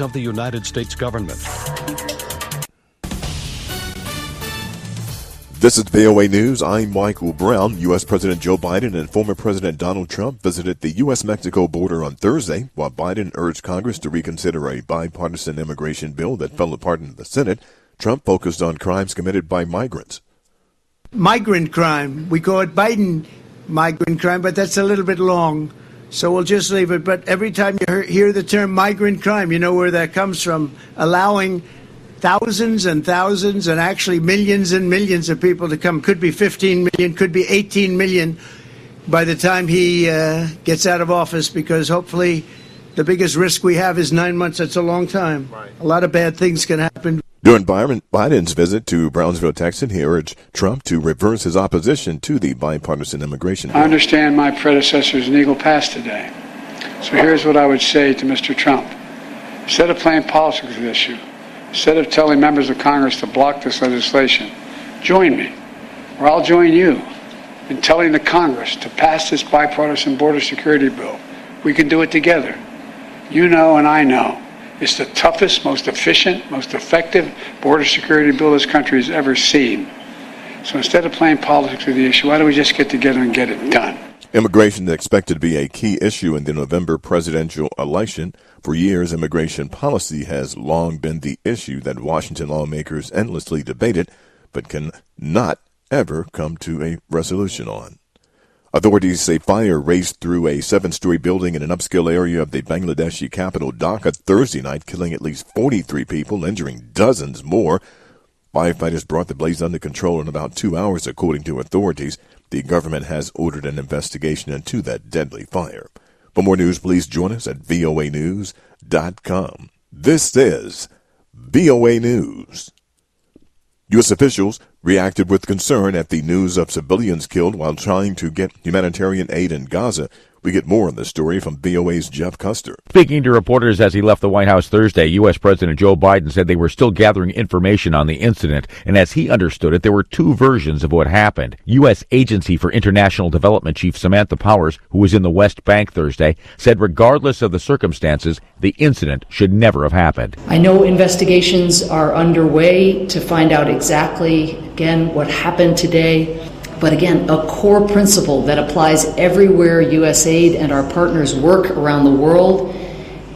of the United States government. This is VOA News. I'm Michael Brown. U.S. President Joe Biden and former President Donald Trump visited the U.S. Mexico border on Thursday, while Biden urged Congress to reconsider a bipartisan immigration bill that fell apart in the Senate. Trump focused on crimes committed by migrants. Migrant crime. We call it Biden migrant crime, but that's a little bit long. So we'll just leave it. But every time you hear the term migrant crime, you know where that comes from. Allowing thousands and thousands and actually millions and millions of people to come. Could be 15 million, could be 18 million by the time he uh, gets out of office because hopefully the biggest risk we have is nine months. That's a long time. Right. A lot of bad things can happen. During Biden's visit to Brownsville, Texas, he urged Trump to reverse his opposition to the bipartisan immigration. I understand my predecessor's legal past today. So here's what I would say to Mr. Trump. Instead of playing politics with this issue, instead of telling members of Congress to block this legislation, join me, or I'll join you in telling the Congress to pass this bipartisan border security bill. We can do it together. You know, and I know. It's the toughest, most efficient, most effective border security bill this country has ever seen. So instead of playing politics with the issue, why don't we just get together and get it done? Immigration is expected to be a key issue in the November presidential election. For years, immigration policy has long been the issue that Washington lawmakers endlessly debated, but can not ever come to a resolution on. Authorities say fire raced through a seven-story building in an upscale area of the Bangladeshi capital Dhaka Thursday night, killing at least 43 people, injuring dozens more. Firefighters brought the blaze under control in about two hours, according to authorities. The government has ordered an investigation into that deadly fire. For more news, please join us at voanews.com. This is VOA News. U.S. officials reacted with concern at the news of civilians killed while trying to get humanitarian aid in Gaza. We get more on this story from VOA's Jeff Custer. Speaking to reporters as he left the White House Thursday, U.S. President Joe Biden said they were still gathering information on the incident, and as he understood it, there were two versions of what happened. U.S. Agency for International Development Chief Samantha Powers, who was in the West Bank Thursday, said regardless of the circumstances, the incident should never have happened. I know investigations are underway to find out exactly, again, what happened today. But again, a core principle that applies everywhere USAID and our partners work around the world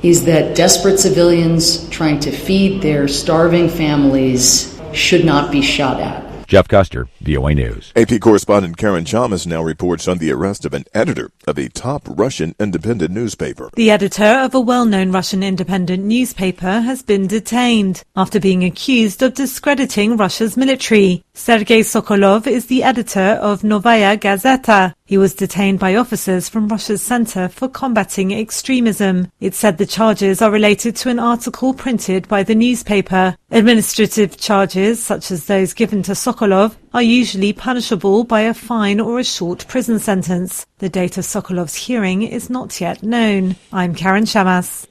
is that desperate civilians trying to feed their starving families should not be shot at. Jeff Custer, VOA News. AP correspondent Karen Chammas now reports on the arrest of an editor of a top Russian independent newspaper. The editor of a well known Russian independent newspaper has been detained after being accused of discrediting Russia's military. Sergei Sokolov is the editor of Novaya Gazeta, he was detained by officers from Russia's Center for Combating Extremism. It said the charges are related to an article printed by the newspaper. Administrative charges, such as those given to Sokolov, are usually punishable by a fine or a short prison sentence. The date of Sokolov's hearing is not yet known. I'm Karen Chammas.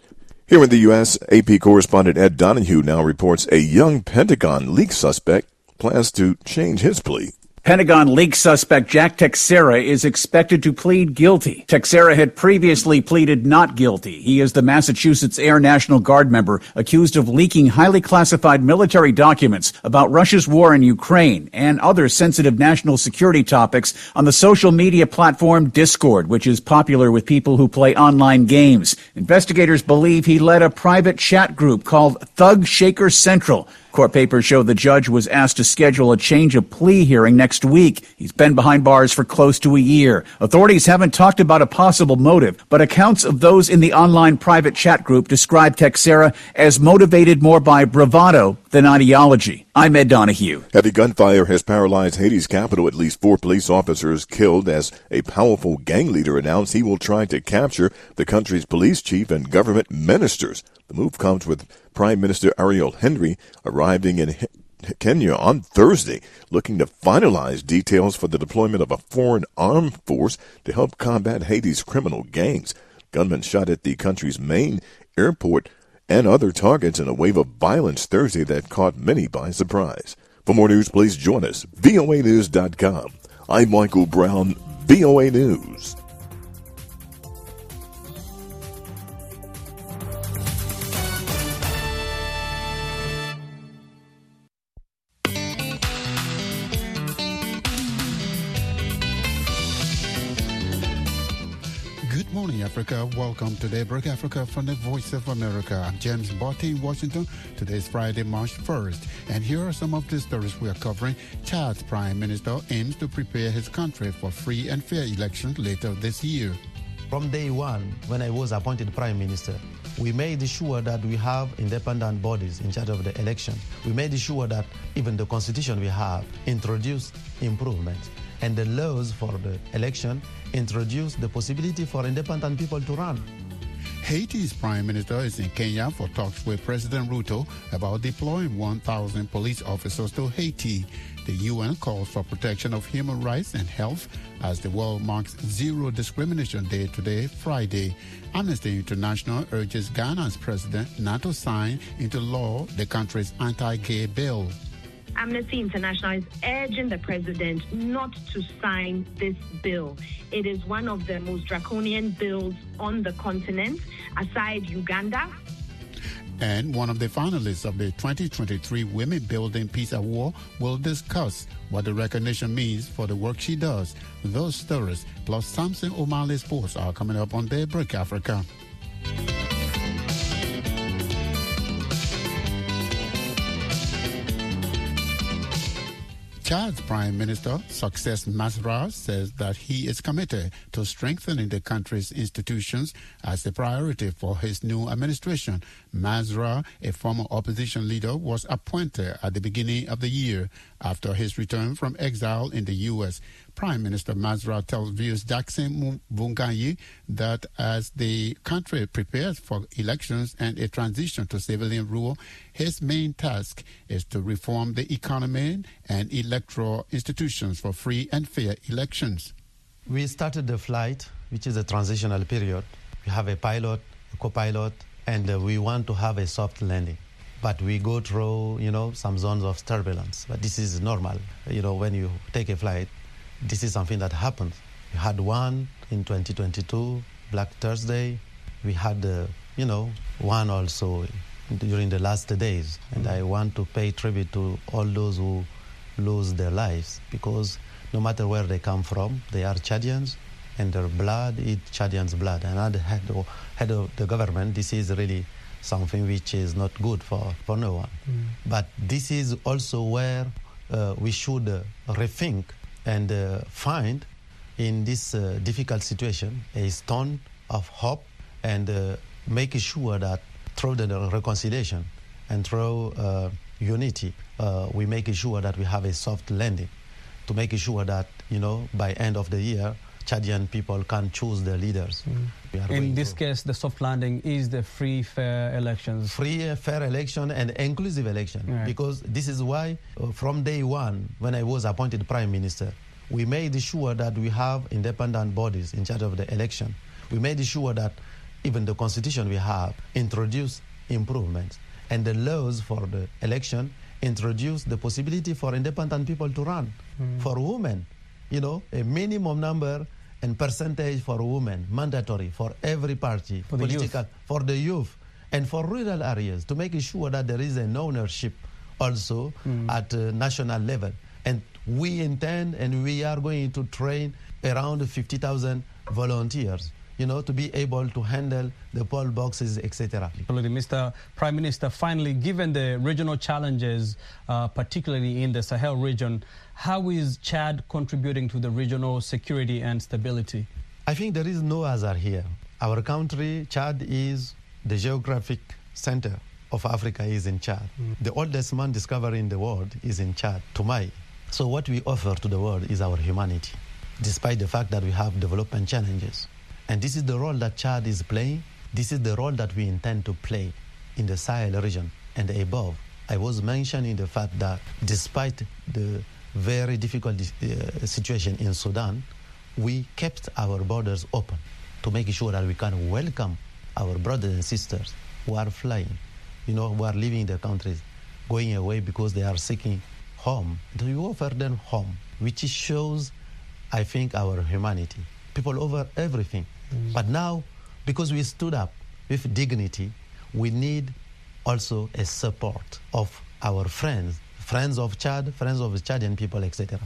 Here in the U.S., AP correspondent Ed Donahue now reports a young Pentagon leak suspect plans to change his plea. Pentagon leak suspect Jack Teixeira is expected to plead guilty. Teixeira had previously pleaded not guilty. He is the Massachusetts Air National Guard member accused of leaking highly classified military documents about Russia's war in Ukraine and other sensitive national security topics on the social media platform Discord, which is popular with people who play online games. Investigators believe he led a private chat group called Thug Shaker Central Court papers show the judge was asked to schedule a change of plea hearing next week. He's been behind bars for close to a year. Authorities haven't talked about a possible motive, but accounts of those in the online private chat group describe Teixeira as motivated more by bravado than ideology. I'm Ed Donahue. Heavy gunfire has paralyzed Haiti's capital. At least four police officers killed as a powerful gang leader announced he will try to capture the country's police chief and government ministers. The move comes with Prime Minister Ariel Henry arriving in Kenya on Thursday, looking to finalize details for the deployment of a foreign armed force to help combat Haiti's criminal gangs. Gunmen shot at the country's main airport and other targets in a wave of violence Thursday that caught many by surprise. For more news, please join us. VOANews.com. I'm Michael Brown, VOA News. Africa. Welcome to Daybreak Africa from the Voice of America. I'm James Butty in Washington. Today is Friday, March 1st. And here are some of the stories we are covering. Chad's Prime Minister aims to prepare his country for free and fair elections later this year. From day one, when I was appointed Prime Minister, we made sure that we have independent bodies in charge of the election. We made sure that even the constitution we have introduced improvements and the laws for the election introduced the possibility for independent people to run. Haiti's prime minister is in Kenya for talks with President Ruto about deploying 1,000 police officers to Haiti. The UN calls for protection of human rights and health as the world marks Zero Discrimination Day today, Friday. Amnesty International urges Ghana's president not to sign into law the country's anti-gay bill. Amnesty International is urging the president not to sign this bill. It is one of the most draconian bills on the continent, aside Uganda. And one of the finalists of the 2023 Women Building Peace Award will discuss what the recognition means for the work she does. Those stories, plus Samson Omale Sports, are coming up on Daybreak Africa. Chad's Prime Minister, Success Masra, says that he is committed to strengthening the country's institutions as a priority for his new administration. Masra, a former opposition leader, was appointed at the beginning of the year after his return from exile in the U.S. Prime Minister Masra tells VOA's Jackson Mvunganyi that as the country prepares for elections and a transition to civilian rule, his main task is to reform the economy and electoral institutions for free and fair elections. We started the flight, which is a transitional period. We have a pilot, a co-pilot, and uh, we want to have a soft landing but we go through you know some zones of turbulence but this is normal you know when you take a flight this is something that happens. We had one in 2022, Black Thursday. We had, uh, you know, one also during the last days. And. I want to pay tribute to all those who lose their lives because no matter where they come from, they are Chadians and their blood is Chadians' blood. And at the head of, head of the government, this is really something which is not good for, for no one. Mm. But this is also where uh, we should uh, rethink and uh, find in this uh, difficult situation a stone of hope and uh, make sure that through the reconciliation and through uh, unity, uh, we make sure that we have a soft landing to make sure that, you know, by end of the year, Chadian people can choose their leaders. Mm. In this through. case, the soft landing is the free, fair elections. Free, fair election and inclusive election. Right. Because this is why, uh, from day one, when I was appointed prime minister, we made sure that we have independent bodies in charge of the election. We made sure that even the constitution we have introduced improvements. And the laws for the election introduced the possibility for independent people to run. Mm. For women, you know, a minimum number and percentage for women, mandatory for every party, for political, for the youth, and for rural areas to make sure that there is an ownership also mm. at uh, national level. And we intend and we are going to train around 50,000 volunteers you know, to be able to handle the poll boxes, etc. Mr. Prime Minister, finally, given the regional challenges, uh, particularly in the Sahel region, how is Chad contributing to the regional security and stability? I think there is no hazard here. Our country, Chad, is the geographic center of Africa is in Chad. Mm. The oldest man discovered in the world is in Chad, Toumaï. So what we offer to the world is our humanity, despite the fact that we have development challenges. And this is the role that Chad is playing. This is the role that we intend to play in the Sahel region and above. I was mentioning the fact that despite the very difficult uh, situation in Sudan, we kept our borders open to make sure that we can welcome our brothers and sisters who are flying, you know, who are leaving their countries, going away because they are seeking home. Do you offer them home, which shows, I think, our humanity. People over everything. But now, because we stood up with dignity, we need also a support of our friends friends of Chad, friends of Chadian people, etc.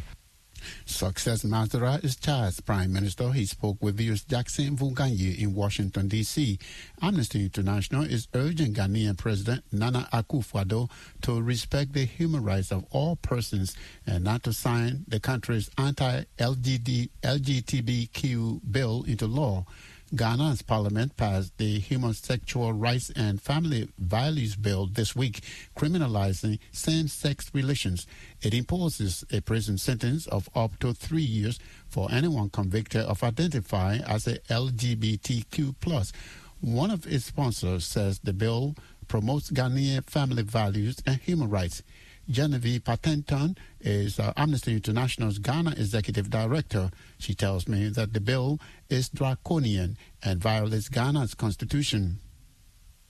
Success Masra is Chad's prime minister. He spoke with VOA's Jackson Mvunganyi in Washington, D.C. Amnesty International is urging Ghanaian President Nana Akufo-Addo to respect the human rights of all persons and not to sign the country's anti-LGBTQ bill into law. Ghana's parliament passed the Human Sexual Rights and Family Values Bill this week, criminalizing same sex relations. It imposes a prison sentence of up to three years for anyone convicted of identifying as a LGBTQ. One of its sponsors says the bill promotes Ghanaian family values and human rights. Genevieve Partington is uh, Amnesty International's Ghana Executive Director. She tells me that the bill is draconian and violates Ghana's constitution.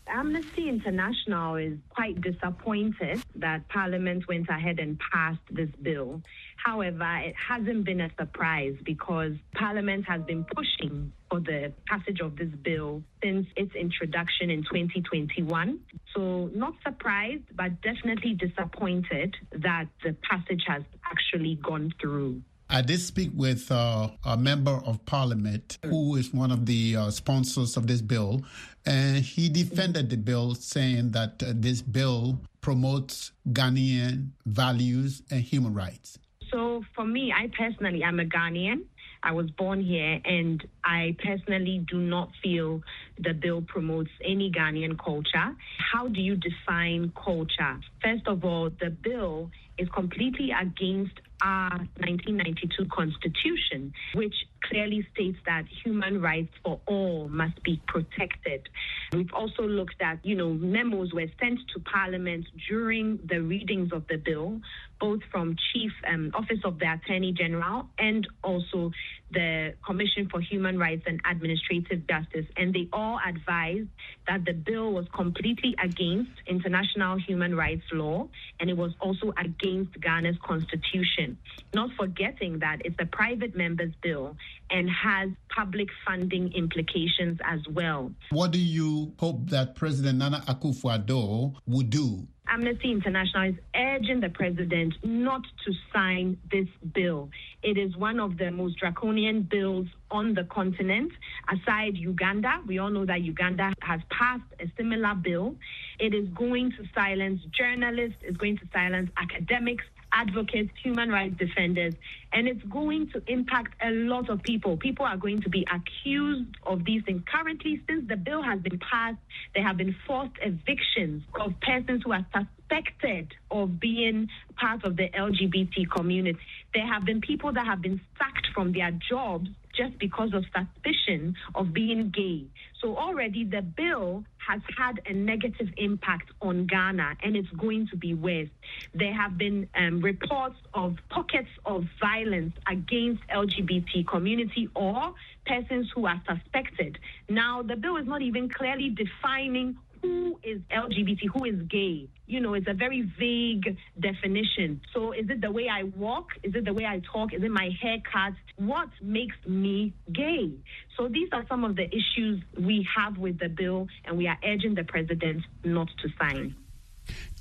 Amnesty International is quite disappointed that Parliament went ahead and passed this bill. However, it hasn't been a surprise because Parliament has been pushing for the passage of this bill since its introduction in 2021. So, not surprised, but definitely disappointed that the passage has actually gone through. I did speak with uh, a member of parliament who is one of the uh, sponsors of this bill, and he defended the bill, saying that uh, this bill promotes Ghanaian values and human rights. So, for me, I personally am a Ghanaian. I was born here, and I personally do not feel the bill promotes any Ghanaian culture. How do you define culture? First of all, the bill is completely against our 1992 Constitution, which clearly states that human rights for all must be protected. We've also looked at, you know, memos were sent to Parliament during the readings of the bill, both from Chief um, Office of the Attorney General and also the Commission for Human Rights and Administrative Justice, and they all advised that the bill was completely against international human rights law and it was also against Ghana's constitution. Not forgetting that it's a private member's bill and has public funding implications as well. What do you hope that President Nana Akufo-Addo would do Amnesty International is urging the president not to sign this bill. It is one of the most draconian bills on the continent. Aside Uganda, we all know that Uganda has passed a similar bill. It is going to silence journalists, it's going to silence academics, advocates, human rights defenders, and it's going to impact a lot of people. People are going to be accused of these things. Currently, since the bill has been passed, there have been forced evictions of persons who are suspected of being part of the LGBT community. There have been people that have been sacked from their jobs just because of suspicion of being gay. So already the bill has had a negative impact on Ghana and it's going to be worse. There have been um, reports of pockets of violence against LGBT community or persons who are suspected. Now the bill is not even clearly defining who is LGBT, who is gay. You know, it's a very vague definition. So is it the way I walk? Is it the way I talk? Is it my haircut? What makes me gay? So these are some of the issues we have with the bill, and we are urging the president not to sign.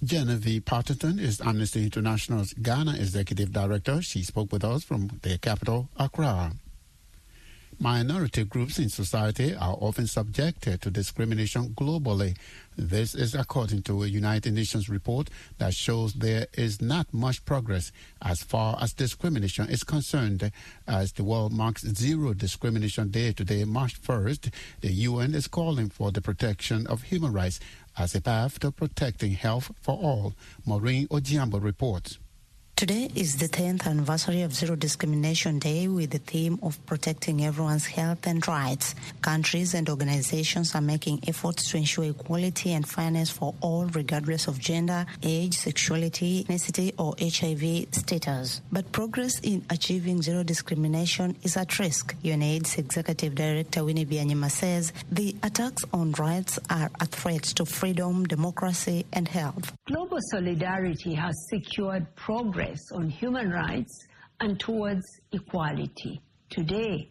Genevieve Partington is Amnesty International's Ghana Executive Director. She spoke with us from the capital, Accra. Minority groups in society are often subjected to discrimination globally. This is according to a United Nations report that shows there is not much progress as far as discrimination is concerned. As the world marks Zero Discrimination Day today, March 1st, the UN is calling for the protection of human rights as a path to protecting health for all. Maureen Ojiambo reports. Today is the 10th anniversary of Zero Discrimination Day with the theme of protecting everyone's health and rights. Countries and organizations are making efforts to ensure equality and fairness for all regardless of gender, age, sexuality, ethnicity or HIV status. But progress in achieving zero discrimination is at risk. UNAIDS Executive Director Winnie Byanyima says the attacks on rights are a threat to freedom, democracy and health. Global solidarity has secured progress on human rights and towards equality. Today,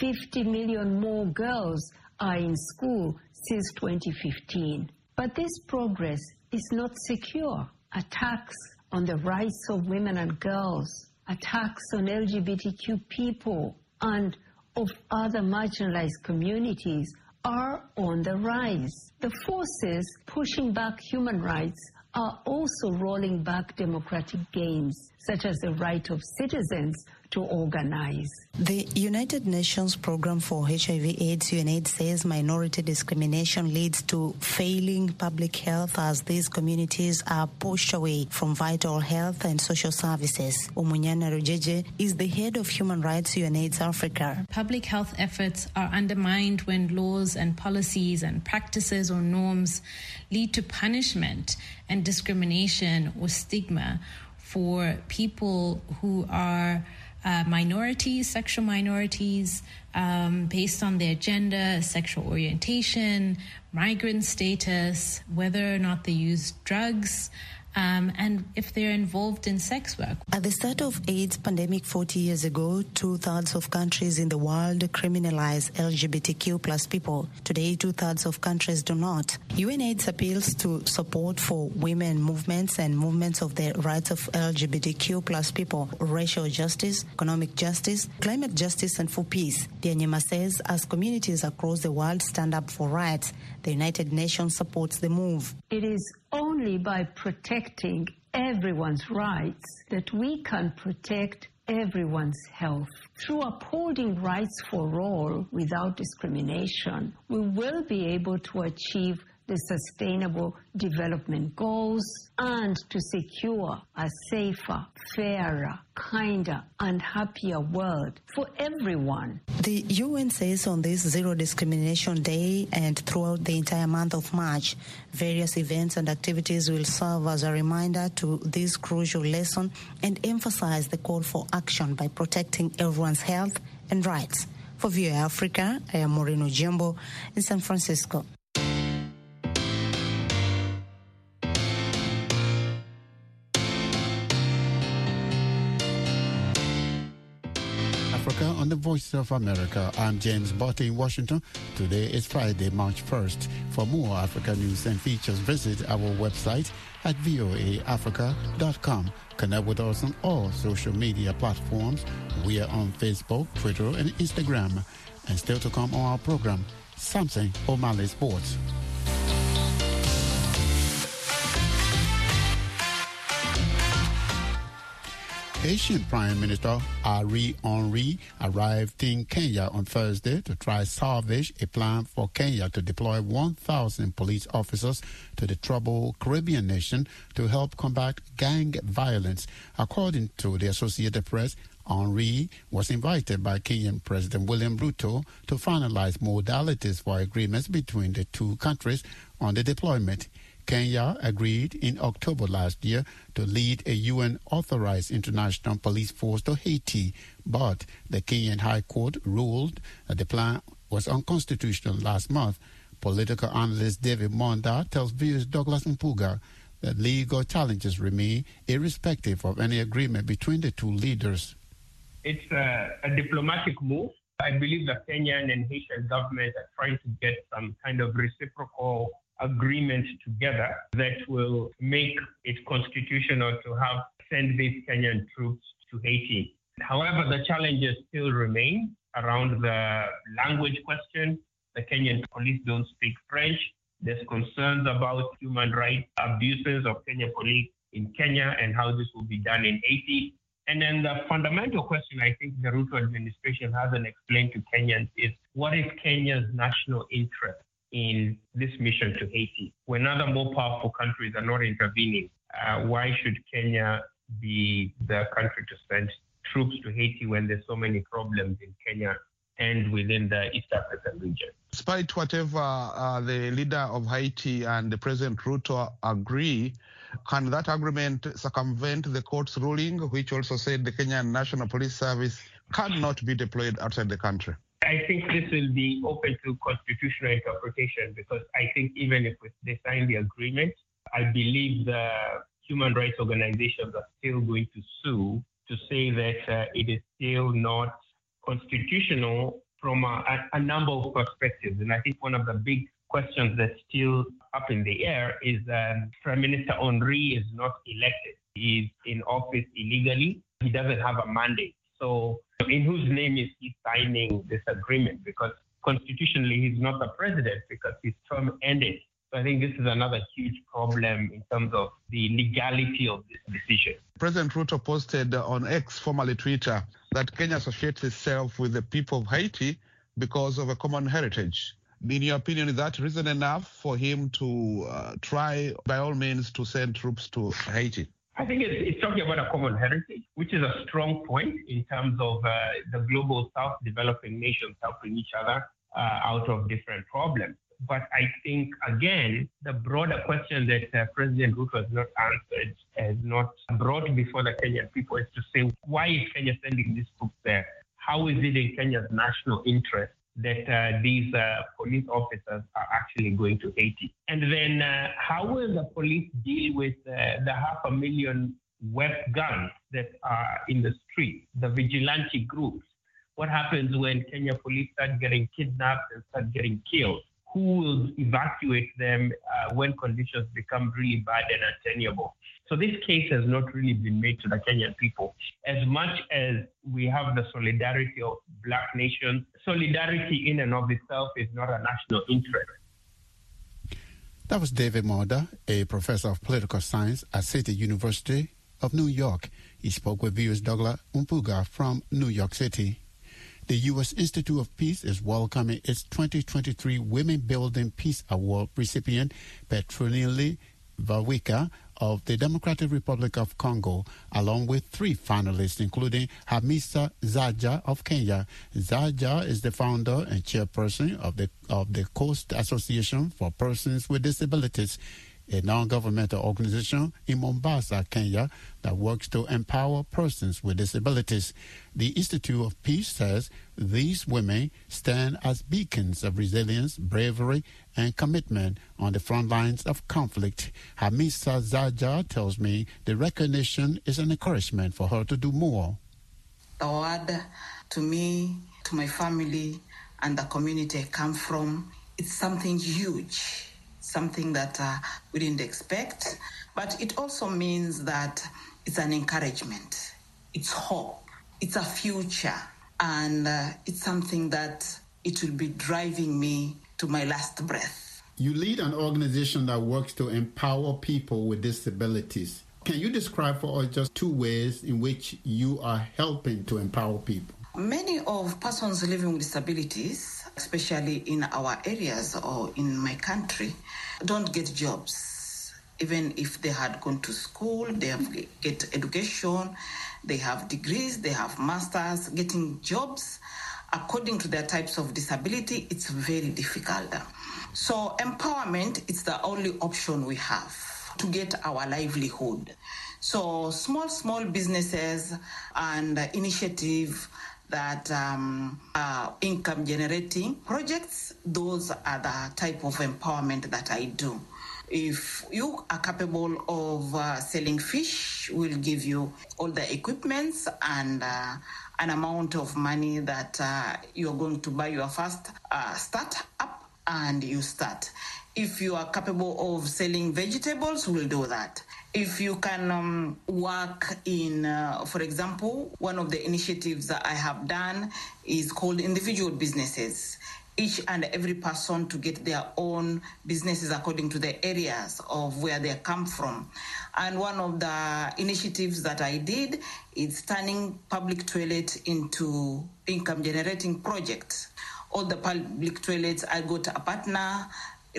50 million more girls are in school since 2015. But this progress is not secure. Attacks on the rights of women and girls attacks on LGBTQ people and of other marginalized communities are on the rise. The forces pushing back human rights are also rolling back democratic gains, such as the right of citizens to organize. The United Nations Program for HIV/AIDS UNAIDS says minority discrimination leads to failing public health as these communities are pushed away from vital health and social services. Umunyana Rujeje is the head of Human Rights UNAIDS Africa. Public health efforts are undermined when laws and policies and practices or norms lead to punishment and discrimination or stigma for people who are uh, minorities, sexual minorities, um, based on their gender, sexual orientation, migrant status, whether or not they use drugs. Um, and if they're involved in sex work. At the start of AIDS pandemic 40 years ago, two-thirds of countries in the world criminalized LGBTQ plus people. Today, two-thirds of countries do not. UNAIDS appeals to support for women movements and movements of the rights of LGBTQ plus people, racial justice, economic justice, climate justice, and for peace. Byanyima says as communities across the world stand up for rights, the United Nations supports the move. It is only by protecting everyone's rights that we can protect everyone's health. Through upholding rights for all without discrimination, we will be able to achieve the Sustainable Development Goals and to secure a safer, fairer, kinder, and happier world for everyone. The UN says on this Zero Discrimination Day and throughout the entire month of March, various events and activities will serve as a reminder to this crucial lesson and emphasize the call for action by protecting everyone's health and rights. For VOA Africa, I am Maureen Ojiambo in San Francisco. On the Voice of America. I'm James Butty in Washington. Today is Friday, March 1st. For more Africa news and features, visit our website at voaafrica.com. Connect with us on all social media platforms. We are on Facebook, Twitter, and Instagram. And still to come on our program, Samson Omale Sports. Haitian Prime Minister Ariel Henry arrived in Kenya on Thursday to try salvage a plan for Kenya to deploy 1,000 police officers to the troubled Caribbean nation to help combat gang violence. According to the Associated Press, Henry was invited by Kenyan President William Ruto to finalize modalities for agreements between the two countries on the deployment. Kenya agreed in October last year to lead a UN authorized international police force to Haiti, but the Kenyan High Court ruled that the plan was unconstitutional last month. Political analyst David Monda tells VOA's Douglas Mpuga that legal challenges remain irrespective of any agreement between the two leaders. It's a, a diplomatic move. I believe the Kenyan and Haitian government are trying to get some kind of reciprocal agreement together that will make it constitutional to have send these Kenyan troops to Haiti. However, the challenges still remain around the language question. The Kenyan police don't speak French. There's concerns about human rights abuses of Kenyan police in Kenya and how this will be done in Haiti. And then the fundamental question I think the Ruto administration hasn't explained to Kenyans is what is Kenya's national interest? In this mission to Haiti. When other more powerful countries are not intervening, uh, why should Kenya be the country to send troops to Haiti when there's so many problems in Kenya and within the East African region? Despite whatever uh, the leader of Haiti and the President Ruto agree, can that agreement circumvent the court's ruling, which also said the Kenyan National Police Service cannot be deployed outside the country? I think this will be open to constitutional interpretation because I think even if they sign the agreement, I believe the human rights organizations are still going to sue to say that uh, it is still not constitutional from a, a, number of perspectives. And I think one of the big questions that's still up in the air is um, Prime Minister Henry is not elected. He's in office illegally. He doesn't have a mandate. So, in whose name is he signing this agreement? Because constitutionally, he's not the president because his term ended. So I think this is another huge problem in terms of the legality of this decision. President Ruto posted on X, formerly Twitter, that Kenya associates itself with the people of Haiti because of a common heritage. In your opinion, is that reason enough for him to uh, try, by all means, to send troops to Haiti? I think it's, it's, talking about a common heritage, which is a strong point in terms of uh, the global south developing nations helping each other uh, out of different problems. But I think, again, the broader question that uh, President Ruto has not answered, has not brought before the Kenyan people, is to say, why is Kenya sending these troops there? How is it in Kenya's national interest that uh, these uh, police officers are actually going to Haiti? And then uh, how will the police deal with the half a million web guns that are in the street, the vigilante groups? What happens when Kenya police start getting kidnapped and start getting killed? Who will evacuate them uh, when conditions become really bad and untenable? So this case has not really been made to the Kenyan people. As much as we have the solidarity of black nations, solidarity in and of itself is not a national interest. That was David Monda, a professor of political science at City University of New York. He spoke with VOA's Douglas Mpuga from New York City. The U.S. Institute of Peace is welcoming its 2023 Women Building Peace Award recipient, Petronille Vaweka of the Democratic Republic of Congo, along with three finalists, including Hamisa Zaja of Kenya. Zaja is the founder and chairperson of the of the Coast Association for Persons with Disabilities, a non-governmental organization in Mombasa, Kenya, that works to empower persons with disabilities. The Institute of Peace says these women stand as beacons of resilience, bravery, and commitment on the front lines of conflict. Hamisa Zaja tells me the recognition is an encouragement for her to do more. The award to me, to my family, and the community I come from, it's something huge something that uh, we didn't expect. But it also means that it's an encouragement, it's hope, it's a future, and uh, it's something that it will be driving me to my last breath. You lead an organization that works to empower people with disabilities. Can you describe for us just two ways in which you are helping to empower people? Many of persons living with disabilities, especially in our areas or in my country, don't get jobs. Even if they had gone to school, they have get education, they have degrees, they have masters, getting jobs according to their types of disability, it's very difficult. So empowerment is the only option we have to get our livelihood. So small, small businesses and initiative that um, are income generating projects, those are the type of empowerment that I do. If you are capable of uh, selling fish, we'll give you all the equipments and uh, an amount of money that uh, you're going to buy your first uh, startup and you start. If you are capable of selling vegetables, we'll do that if you can um, work in, uh, for example, one of the initiatives that I have done is called individual businesses. Each and every person to get their own businesses according to the areas of where they come from. And one of the initiatives that I did is turning public toilet into income generating projects. All the public toilets, I got a partner,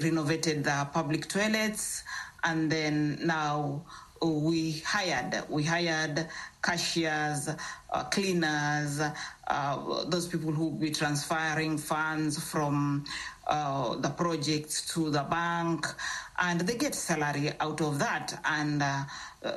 renovated the public toilets, and then now we hired we hired cashiers, uh, cleaners, uh, those people who be transferring funds from uh, the project to the bank, and they get salary out of that. And uh,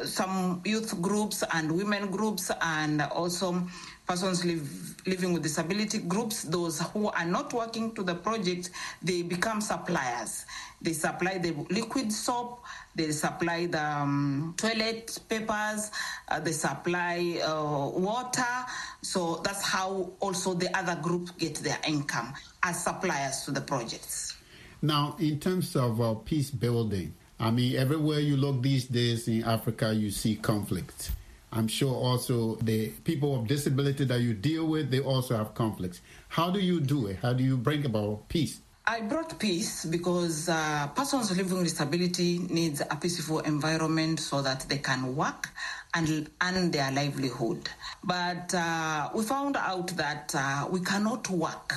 some youth groups and women groups, and also persons live, living with disability groups, those who are not working to the project, they become suppliers. They supply the liquid soap, they supply the um, toilet papers, uh, they supply uh, water. So that's how also the other group get their income as suppliers to the projects. Now, in terms of uh, peace building, I mean, everywhere you look these days in Africa, you see conflict. I'm sure also the people of disability that you deal with, they also have conflicts. How do you do it? How do you bring about peace? I brought peace because uh, persons living with disability needs a peaceful environment so that they can work and earn their livelihood. But uh, we found out that uh, we cannot work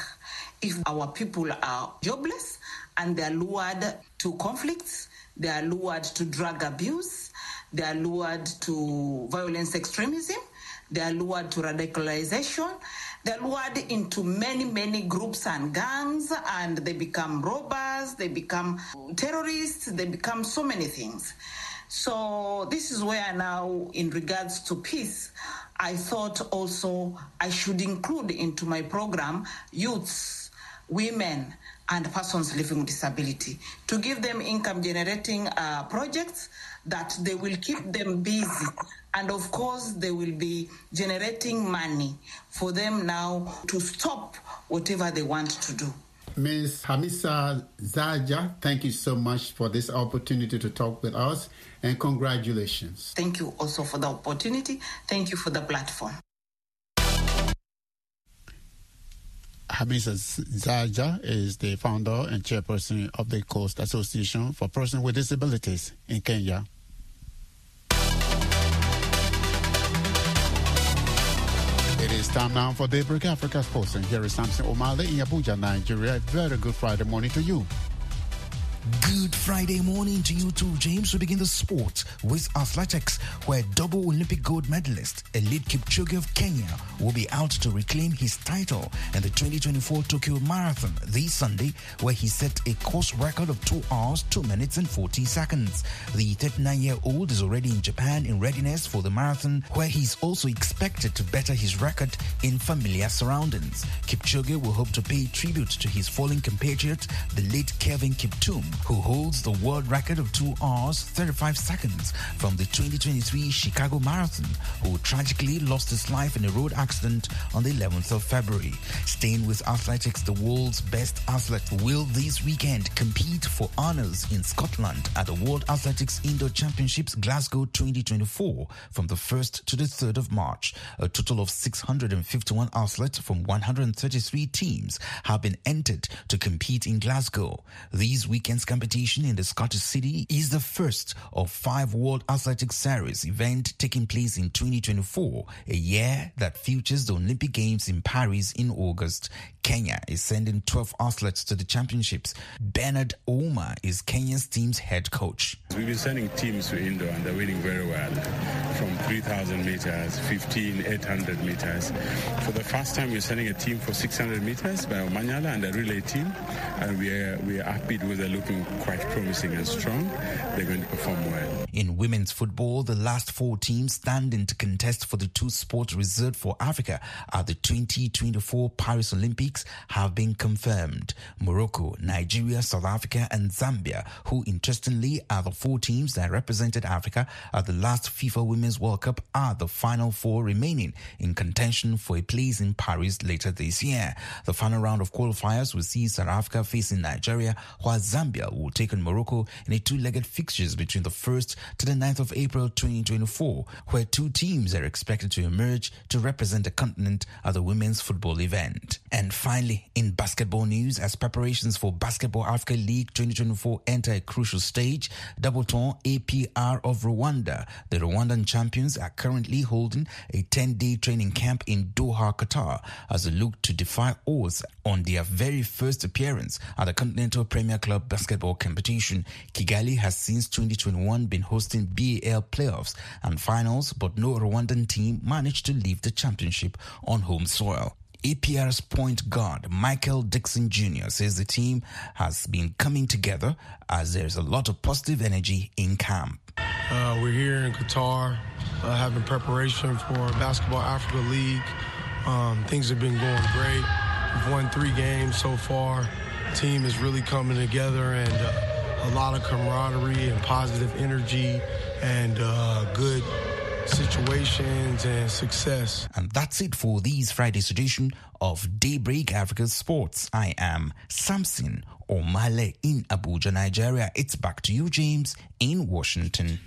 if our people are jobless and they are lured to conflicts, they are lured to drug abuse, they are lured to violence extremism, they are lured to radicalization, they're lured into many, many groups and gangs, and they become robbers, they become terrorists, they become so many things. So, this is where now, in regards to peace, I thought also I should include into my program youths, women, and persons living with disability. To give them income generating uh, projects that they will keep them busy and of course they will be generating money for them now to stop whatever they want to do Ms. Hamisa Zaja, thank you so much for this opportunity to talk with us and congratulations. Thank you also for the opportunity. Thank you for the platform. Hamisa Zaja is the founder and chairperson of the Coast Association for Persons with Disabilities in Kenya. It is time now for Daybreak Africa Sports, and here is Samson Omale in Abuja, Nigeria. A Very good Friday morning to you. Good Friday morning to you too, James. We begin the sport with athletics, where double Olympic gold medalist Eliud Kipchoge of Kenya will be out to reclaim his title in the 2024 Tokyo Marathon this Sunday, where he set a course record of 2 hours, 2 minutes, and 40 seconds. The 39 year old is already in Japan in readiness for the marathon, where he's also expected to better his record in familiar surroundings. Kipchoge will hope to pay tribute to his fallen compatriot, the late Kelvin Kiptum, who holds the world record of 2 hours 35 seconds from the 2023 Chicago Marathon, who tragically lost his life in a road accident on the 11th of February. Staying with athletics, the world's best athlete will this weekend compete for honors in Scotland at the World Athletics Indoor Championships Glasgow 2024 from the 1st to the 3rd of March. A total of 651 athletes from 133 teams have been entered to compete in Glasgow. These weekend's competition in the Scottish city is the first of five World Athletics Series event taking place in 2024, a year that features the Olympic Games in Paris in August. Kenya is sending 12 athletes to the championships. Bernard Ouma is Kenya's team's head coach. We've been sending teams to indoor and they're winning very well from 3,000 meters, 15, 800 meters. For the first time, we're sending a team for 600 meters by Omanyala and a relay team, and we are, we are happy with they're looking quite promising and strong. They're going to perform well. In women's football, the last four teams standing to contest for the two sports reserved for Africa at the 2024 Paris Olympics have been confirmed. Morocco, Nigeria, South Africa, and Zambia, who interestingly are the four teams that represented Africa at the last FIFA Women's World Cup, are the final four remaining in contention for a place in Paris later this year. The final round of qualifiers will see South Africa facing Nigeria, while Zambia will take on Morocco in a two-legged fixtures between the 1st to the 9th of April 2024, where two teams are expected to emerge to represent the continent at the women's football event. And finally, in basketball news, as preparations for Basketball Africa League 2024 enter a crucial stage, Doubleton APR of Rwanda, the Rwandan champions, are currently holding a 10-day training camp in Doha, Qatar, as they look to defy odds on their very first appearance at the Continental Premier Club basketball competition. Kigali has since 2021 been hosting BAL playoffs and finals, but no Rwandan team managed to leave the championship on home soil. APR's point guard Michael Dixon Jr. says the team has been coming together as there's a lot of positive energy in camp. Uh, we're here in Qatar uh, having preparation for Basketball Africa League. Um, things have been going great. We've won three games so far. Team is really coming together and uh, a lot of camaraderie and positive energy and uh, good situations and success. And that's it for this Friday's edition of Daybreak Africa Sports. I am Samson Omale in Abuja, Nigeria. It's back to you, James, in Washington.